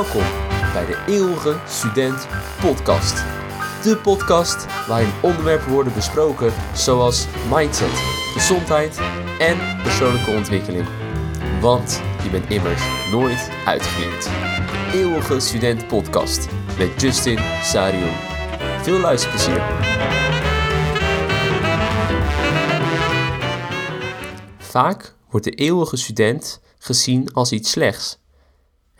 Welkom bij de Eeuwige Student Podcast. De podcast waarin onderwerpen worden besproken zoals mindset, gezondheid en persoonlijke ontwikkeling. Want je bent immers nooit uitgeleerd. Eeuwige Student Podcast met Justin Sarion. Veel luisterplezier. Vaak wordt de eeuwige student gezien als iets slechts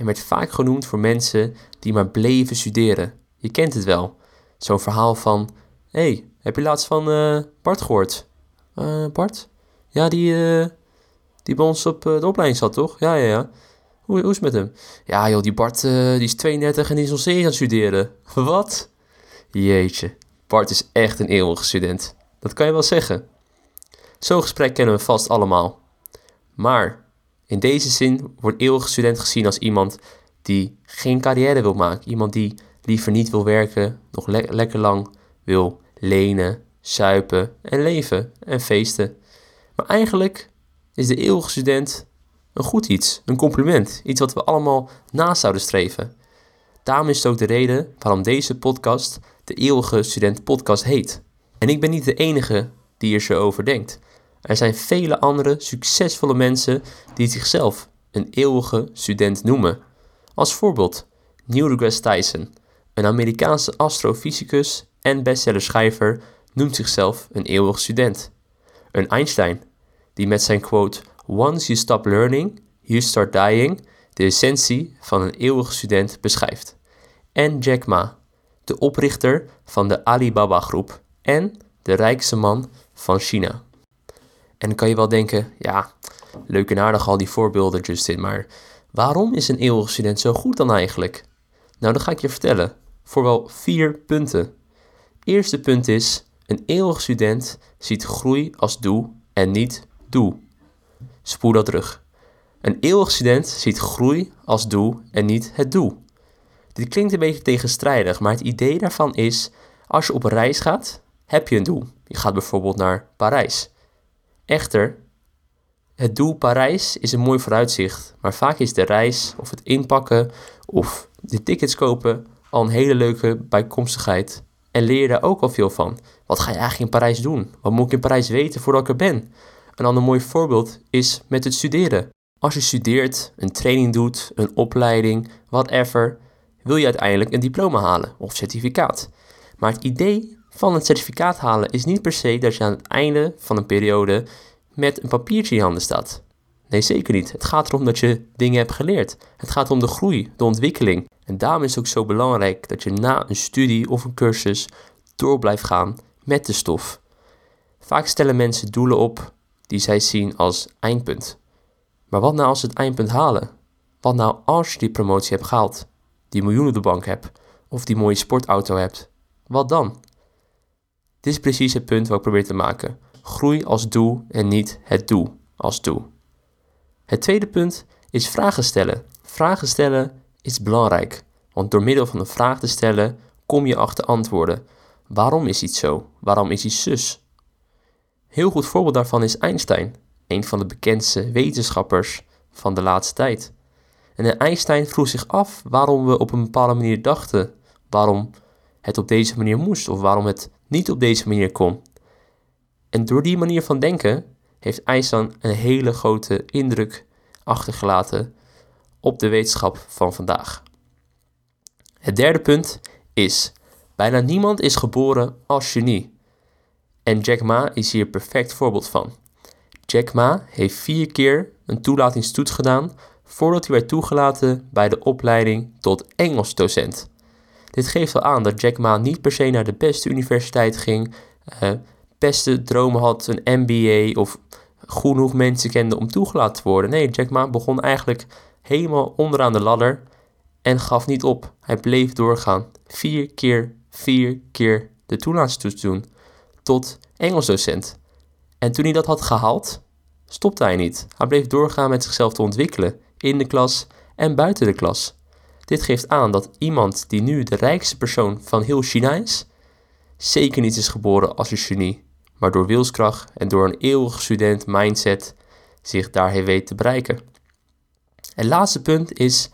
en werd vaak genoemd voor mensen die maar bleven studeren. Je kent het wel. Zo'n verhaal van: Hé, hey, heb je laatst van uh, Bart gehoord? Uh, Bart? Ja, die, uh, die bij ons op de opleiding zat, toch? Ja, ja, ja. Hoe, hoe is het met hem? Ja, joh, die Bart die is 32 en die is nog steeds aan het studeren. Wat? Jeetje, Bart is echt een eeuwige student. Dat kan je wel zeggen. Zo'n gesprek kennen we vast allemaal. Maar in deze zin wordt eeuwige student gezien als iemand die geen carrière wil maken. Iemand die liever niet wil werken, nog lekker lang wil lenen, suipen en leven en feesten. Maar eigenlijk is de eeuwige student een goed iets, een compliment, iets wat we allemaal naast zouden streven. Daarom is het ook de reden waarom deze podcast de Eeuwige Student Podcast heet. En ik ben niet de enige die er zo over denkt. Er zijn vele andere succesvolle mensen die zichzelf een eeuwige student noemen. Als voorbeeld Neil deGrasse Tyson, een Amerikaanse astrofysicus en bestsellerschrijver, noemt zichzelf een eeuwige student. Een Einstein, die met zijn quote Once you stop learning, you start dying, de essentie van een eeuwige student beschrijft. En Jack Ma, de oprichter van de Alibaba groep en de rijkste man van China. En dan kan je wel denken, ja, leuk en aardig al die voorbeelden, Justin, maar waarom is een eeuwige student zo goed dan eigenlijk? Nou, dat ga ik je vertellen. Voor wel vier punten. Eerste punt is, een eeuwige student ziet groei als doel en niet doel. Spoel dat terug. Een eeuwige student ziet groei als doel en niet het doel. Dit klinkt een beetje tegenstrijdig, maar het idee daarvan is: als je op reis gaat, heb je een doel. Je gaat bijvoorbeeld naar Parijs. Echter, het doel Parijs is een mooi vooruitzicht, maar vaak is de reis of het inpakken of de tickets kopen al een hele leuke bijkomstigheid. En leer je daar ook al veel van. Wat ga je eigenlijk in Parijs doen? Wat moet ik in Parijs weten voordat ik er ben? Een ander mooi voorbeeld is met het studeren. Als je studeert, een training doet, een opleiding, whatever, wil je uiteindelijk een diploma halen of certificaat. Maar het idee van het certificaat halen is niet per se dat je aan het einde van een periode met een papiertje in handen staat. Nee, zeker niet. Het gaat erom dat je dingen hebt geleerd. Het gaat om de groei, de ontwikkeling. En daarom is het ook zo belangrijk dat je na een studie of een cursus door blijft gaan met de stof. Vaak stellen mensen doelen op die zij zien als eindpunt. Maar wat nou als ze het eindpunt halen? Wat nou als je die promotie hebt gehaald, die miljoenen op de bank hebt of die mooie sportauto hebt? Wat dan? Dit is precies het punt wat ik probeer te maken. Groei als doel en niet het doel als doel. Het tweede punt is vragen stellen. Vragen stellen is belangrijk, want door middel van een vraag te stellen kom je achter antwoorden. Waarom is iets zo? Waarom is iets zus? Heel goed voorbeeld daarvan is Einstein, een van de bekendste wetenschappers van de laatste tijd. En Einstein vroeg zich af waarom we op een bepaalde manier dachten, waarom het op deze manier moest of waarom het niet op deze manier kon. En door die manier van denken heeft Einstein een hele grote indruk achtergelaten op de wetenschap van vandaag. Het derde punt is: bijna niemand is geboren als genie. En Jack Ma is hier perfect voorbeeld van. Jack Ma heeft vier keer een toelatingstoets gedaan voordat hij werd toegelaten bij de opleiding tot Engels docent. Dit geeft wel aan dat Jack Ma niet per se naar de beste universiteit ging, uh, beste dromen had, een MBA of genoeg mensen kende om toegelaten te worden. Nee, Jack Ma begon eigenlijk helemaal onderaan de ladder en gaf niet op. Hij bleef doorgaan. Vier keer, vier keer de toelatingstoets doen tot Engels docent. En toen hij dat had gehaald, stopte hij niet. Hij bleef doorgaan met zichzelf te ontwikkelen in de klas en buiten de klas. Dit geeft aan dat iemand die nu de rijkste persoon van heel China is, zeker niet is geboren als een genie, maar door wilskracht en door een eeuwig student mindset zich daar heeft weten te bereiken. Het laatste punt is,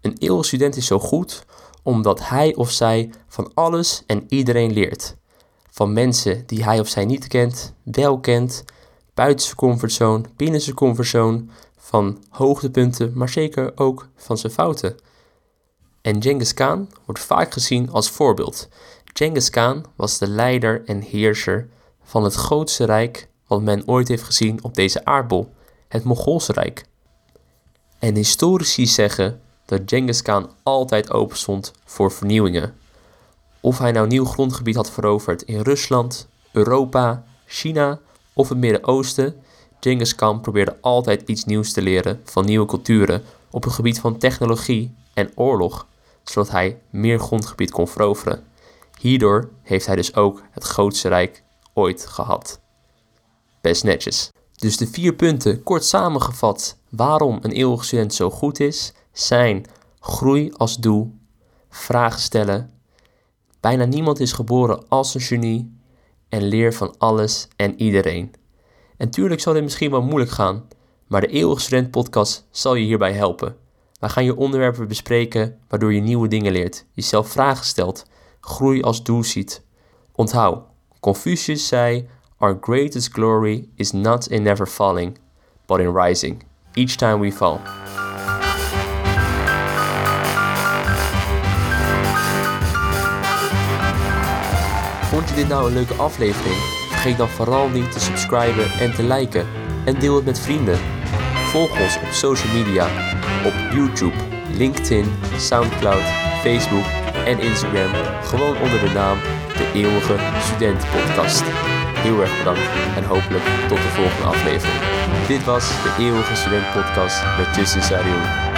Een eeuwige student is zo goed omdat hij of zij van alles en iedereen leert. Van mensen die hij of zij niet kent, wel kent, buiten zijn comfortzone, binnen zijn comfortzone, van hoogtepunten, maar zeker ook van zijn fouten. En Genghis Khan wordt vaak gezien als voorbeeld. Genghis Khan was de leider en heerser van het grootste rijk wat men ooit heeft gezien op deze aardbol, het Mongoolse Rijk. En historici zeggen dat Genghis Khan altijd open stond voor vernieuwingen. Of hij nou nieuw grondgebied had veroverd in Rusland, Europa, China of het Midden-Oosten, Genghis Khan probeerde altijd iets nieuws te leren van nieuwe culturen op het gebied van technologie en oorlog, zodat hij meer grondgebied kon veroveren. Hierdoor heeft hij dus ook het grootste rijk ooit gehad. Best netjes. Dus de vier punten, kort samengevat, waarom een eeuwig student zo goed is, zijn groei als doel, vragen stellen, bijna niemand is geboren als een genie en leer van alles en iedereen. En tuurlijk zal dit misschien wel moeilijk gaan, maar de Eeuwig Student podcast zal je hierbij helpen. Wij gaan je onderwerpen bespreken waardoor je nieuwe dingen leert, jezelf vragen stelt, groei als doel ziet. Onthoud, Confucius zei: Our greatest glory is not in never falling, but in rising, each time we fall. Vond je dit nou een leuke aflevering? Vergeet dan vooral niet te subscriben en te liken. En deel het met vrienden. Volg ons op social media. Op YouTube, LinkedIn, Soundcloud, Facebook en Instagram. Gewoon onder de naam De Eeuwige Student Podcast. Heel erg bedankt en hopelijk tot de volgende aflevering. Dit was De Eeuwige Student Podcast met Justin Sarion.